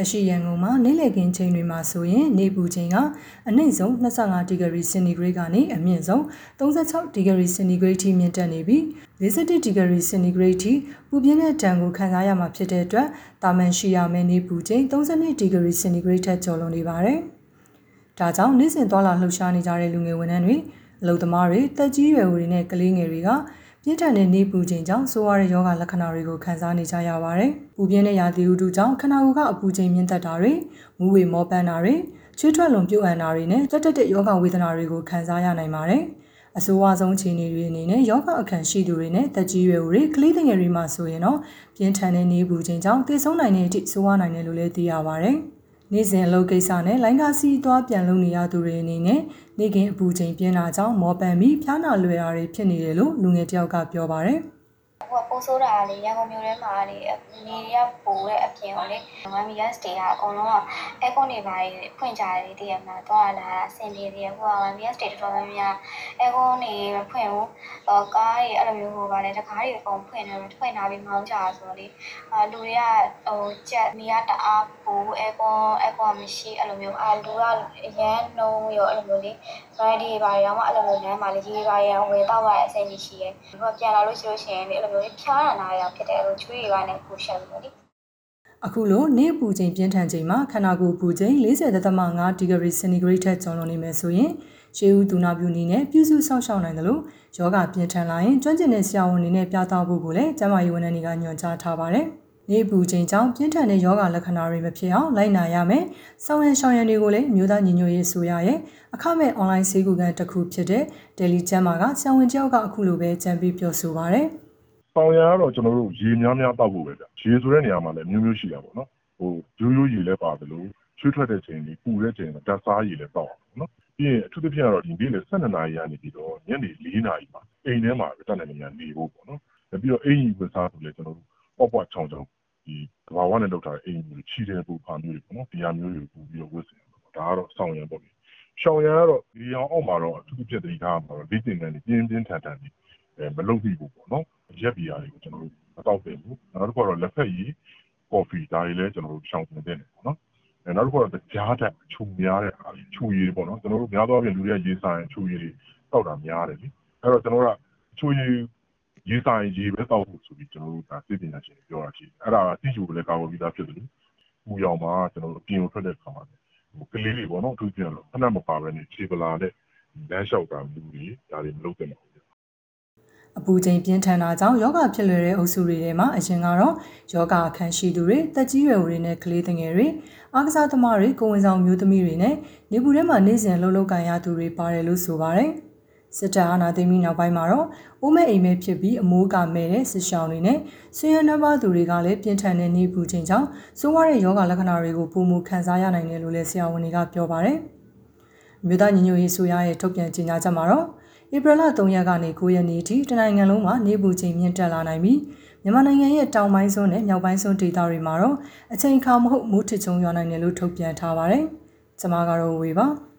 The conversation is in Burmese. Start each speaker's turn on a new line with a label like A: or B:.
A: လက်ရှိရန်ကုန်မှာနေ့လည်ခင်းချိန်တွေမှာဆိုရင်နေပူချိန်ကအနည်းဆုံး25ဒီဂရီစင်တီဂရိတ်ကနေအမြင့်ဆုံး36ဒီဂရီစင်တီဂရိတ်ထိမြင့်တက်နေပြီး41ဒီဂရီစင်တီဂရိတ်ထိပူပြင်းတဲ့တန်ကိုခံစားရမှာဖြစ်တဲ့အတွက်တာမန်ရှိရမယ့်နေပူချိန်32ဒီဂရီစင်တီဂရိတ်ထက်ကျော်လွန်နေပါတယ်။ဒါကြောင့်နေ့စဉ်သွားလာလှုပ်ရှားနေကြတဲ့လူငယ်ဝန်ထမ်းတွေအလုပ်သမားတွေတက်ကြီးရွယ်တွေနဲ့ကလေးငယ်တွေက ပြင်းထန်တဲ့နေပူချိန်ကြောင့်ဆိုးရွားတဲ့ယောဂလက္ခဏာတွေကိုခံစားနေကြရပါတယ်။ပူပြင်းတဲ့ရာသီဥတုကြောင့်ခန္ဓာကိုယ်ကအပူချိန်မြင့်တက်တာတွေမူးဝေမောပန်းတာတွေချွေးထွက်လွန်ပြုတ်အံတာတွေနဲ့တက်တက်တဲ့ယောဂဝေဒနာတွေကိုခံစားရနိုင်ပါတယ်။အဆိုးအဝါဆုံးခြေအနေတွေအနေနဲ့ယောဂအခန့်ရှိသူတွေနဲ့တက်ကြီးရွယ်တွေကလေးငယ်တွေမှာဆိုရင်တော့ပြင်းထန်တဲ့နေပူချိန်ကြောင့်သေဆုံးနိုင်တဲ့အထိဆိုးဝါးနိုင်တယ်လို့လည်းသိရပါတယ်။ နေ့စဉ်အလုပ်ကိစ္စနဲ့လိုင်းကားစီးသွားပြန်လုပ်နေရသူတွေအနေနဲ့နေကင်းအပူချိန်ပြင်းတာကြောင့်မောပန်ပြီးဖျားနာလွယ်တာတွေဖြစ်နေတယ်လို့လူငယ်တယောက်ကပြောပါတယ်။
B: ဟိုကပိုးဆိုးတာလေရန်ကုန်မြို့ထဲမှာလေနေရပိုတဲ့အပြင်ကိုလေမမီယာစတေကအကုန်လုံးကအဲကွန်တွေပါဖွင့်ကြတယ်တည်ရမှာတော့လာအဆင်ပြေတယ်ဟိုကမမီယာစတေတော်တော်များများအဲကွန်တွေဖွင့်ဘူးတော့ကားတွေအဲ့လိုမျိုးဟိုပါလေတကားတွေအကုန်ဖွင့်နေတယ်ဖွင့်လာပြီးမောင်းကြဆိုတော့လေအာလူတွေကဟိုကြက်မီယာတအား ပိုးအဲကွန်အဲကွန်မရှိအဲ့လိုမျိုးအာလူကအရန်နှုံးရောအဲ့လိုမျိုးလေ ready ပါရောမှအဲ့လိုမျိုးလမ်းမှာလေရေးပါရဝယ်တော့ရအဆင်ကြီးရှိရဲဒီကပြန်လာလို့ရှိလို့ရှိရင်လေအဲ့လိုမျိုးဖြားရနာရဖြစ်တယ်အဲ့လိုချွေးတွေပါနဲ့ပူရှက်လို့လေ
A: အခုလိုနေပူချိန်ပြင်းထန်ချိန်မှာခန္ဓာကိုယ်ပူချိန်40.5ဒီဂရီစင်တီဂရိတ်ထက်ကျော်လွန်နေမယ်ဆိုရင်ရှေးဦးဒူနာပြူနီနဲ့ပြုစုဆောက်ရှောက်နိုင်တယ်လို့ယောဂပြင်းထန်လာရင်ကျွမ်းကျင်တဲ့ဆရာဝန်တွေနဲ့ပြသဖို့ကိုလည်းကျန်းမာရေးဝန်ထမ်းတွေကညွှန်ကြားထားပါတယ်။ နေပူချိန်ကြောင့်ပြင်းထန်တဲ့ယောဂလက္ခဏာတွေမဖြစ်အောင်လိုက်နာရမယ်။ဆောင်းရံရှောင်းရံတွေကိုလည်းမျိုးသားညီညွတ်ရေးဆိုရရဲ့အခမဲ့အွန်လိုင်းဆေးကူကန်တစ်ခုဖြစ်တဲ့ Daily ကျမ်းမာကဆရာဝန်တယောက်ကအခုလိုပဲကြံပြီးပြောဆိုပါရယ်။
C: ဆောင်ရံကတော့ကျွန်တော်တို့ရေများများတောက်ဖို့ပဲဗျရေဆိုတဲ့နေရာမှာလည်းမျိုးမျိုးရှိတာပေါ့နော်ဟိုရိုးရိုးရေလည်းပါတယ်လို့ချွေးထွက်တဲ့ချိန်ကြီးပူတဲ့ချိန်မှာဓာတ်စားရေလည်းတောက်အောင်နော်ပြီးရင်အထူးသဖြင့်ကတော့ဒီနေ့လေ12နာရီကနေပြီးတော့ညနေ4နာရီမှာအိမ်ထဲမှာတက်တဲ့နေရာနေဖို့ပေါ့နော်ပြီးတော့အိမ်ကြီးဝတ်စားဆိုလည်းကျွန်တော်တို့ပေါ့ပေါ့ချောင်းချောင်း ဒီကဘာဝနဲ့လောက်ထားတဲ့အိမ်ကြီးချီတဲ့ပူဖာမျိုးတွေပေါ့နော်ဒီဟာမျိုးတွေပူပြီးတော့ဝတ်ဆင်ဒါကတော့ဆောင်ရံပေါ့လေရှောင်းရံကတော့ဒီအောင်အောက်မှာတော့အထူးသဖြင့်တတိထားမှာတော့လေ့ကျင့်ခန်းတွေပြင်းပြင်းထန်ထန်တွေအဲမလုပ်ပြီးဘူးပေါ့နော်ရက်ဘီယာတွေကိုကျွန်တော်တို့မတောက်တယ်ဘူးနောက်တစ်ခုကတော့လက်ဖက်ရည်ကော်ဖီဒါတွေလည်းကျွန်တော်တို့ရှောင်တင်တဲ့ပေါ့နော်အဲနောက်တစ်ခုကတော့ကြားတက်ခြုံများတဲ့အားခြုံရည်ပေါ့နော်ကျွန်တော်တို့များသောအားဖြင့်လူတွေကရေးဆိုင်ခြုံရည်တွေတောက်တာများတယ်လေအဲ့တော့ကျွန်တော်တို့ကခြုံရည် ရေးဆိုင်ရေးပဲတောက်ဖို့ဆိုပြီးကျွန်တော်တို့ဒါသိပညာရှင်တွေပြောတာရှိတယ်အဲ့ဒါတိကျကိုလည်းကာဝယ်ပြီးသားဖြစ်တယ်လို့ပူရောင်မှာကျွန်တော်တို့အပြင်ကိုထွက်တဲ့ခါမှာဟိုကလေးတွေပေါ့နော်အထူးပြန်လို့ခဏမပါဘဲနဲ့ခြေပလာတဲ့လမ်းလျှောက်တာလူတွေဒါတွေမလုပ်သင့်ပါဘူး
A: အပူချိန်ပြင်းထန်တာကြောင့်ယောဂဖြစ်လွယ်တဲ့အုပ်စုတွေထဲမှာအရင်ကတော့ယောဂအခန်းရှိသူတွေတက်ကြီးရွယ်တွေနဲ့ကလေးငယ်တွေအားကစားသမားတွေကိုဝင်ဆောင်မျိုးသမီးတွေနဲ့နေပူထဲမှာနေစဉ်လှုပ်လှုပ်ကန်ရသူတွေပါတယ်လို့ဆိုပါတယ် စစ်တပ်အာဏာသိမ်းပြီးနောက်ပိုင်းမှာတော့အိုးမဲအိမ်မဲဖြစ်ပြီးအမိုးကမဲတဲ့စစ်ရှောင်းတွေနဲ့ဆွေးရနှပါသူတွေကလည်းပြင်းထန်တဲ့နေပူချိန်ကြောင့်စိုးဝါးတဲ့ယောဂလက္ခဏာတွေကိုပုံမူခံစားရနိုင်တယ်လို့လည်းဆရာဝန်တွေကပြောပါတယ်။မြို့သားညီညွတ်ရေးဆိုရရဲ့ထုတ်ပြန်ကြေညာချက်မှာတော့ဧပြီလ3ရက်ကနေ9ရက်နေ့ထိတနိုင်ငံလုံးမှာနေပူချိန်မြင့်တက်လာနိုင်ပြီးမြန်မာနိုင်ငံရဲ့တောင်ပိုင်းစွန်းနဲ့မြောက်ပိုင်းစွန်းဒေသတွေမှာတော့အချိန်အခါမဟုတ်မိုးထစ်ချုံရွာနိုင်တယ်လို့ထုတ်ပြန်ထားပါတယ်။ကျွန်မကတော့ဝေပါ။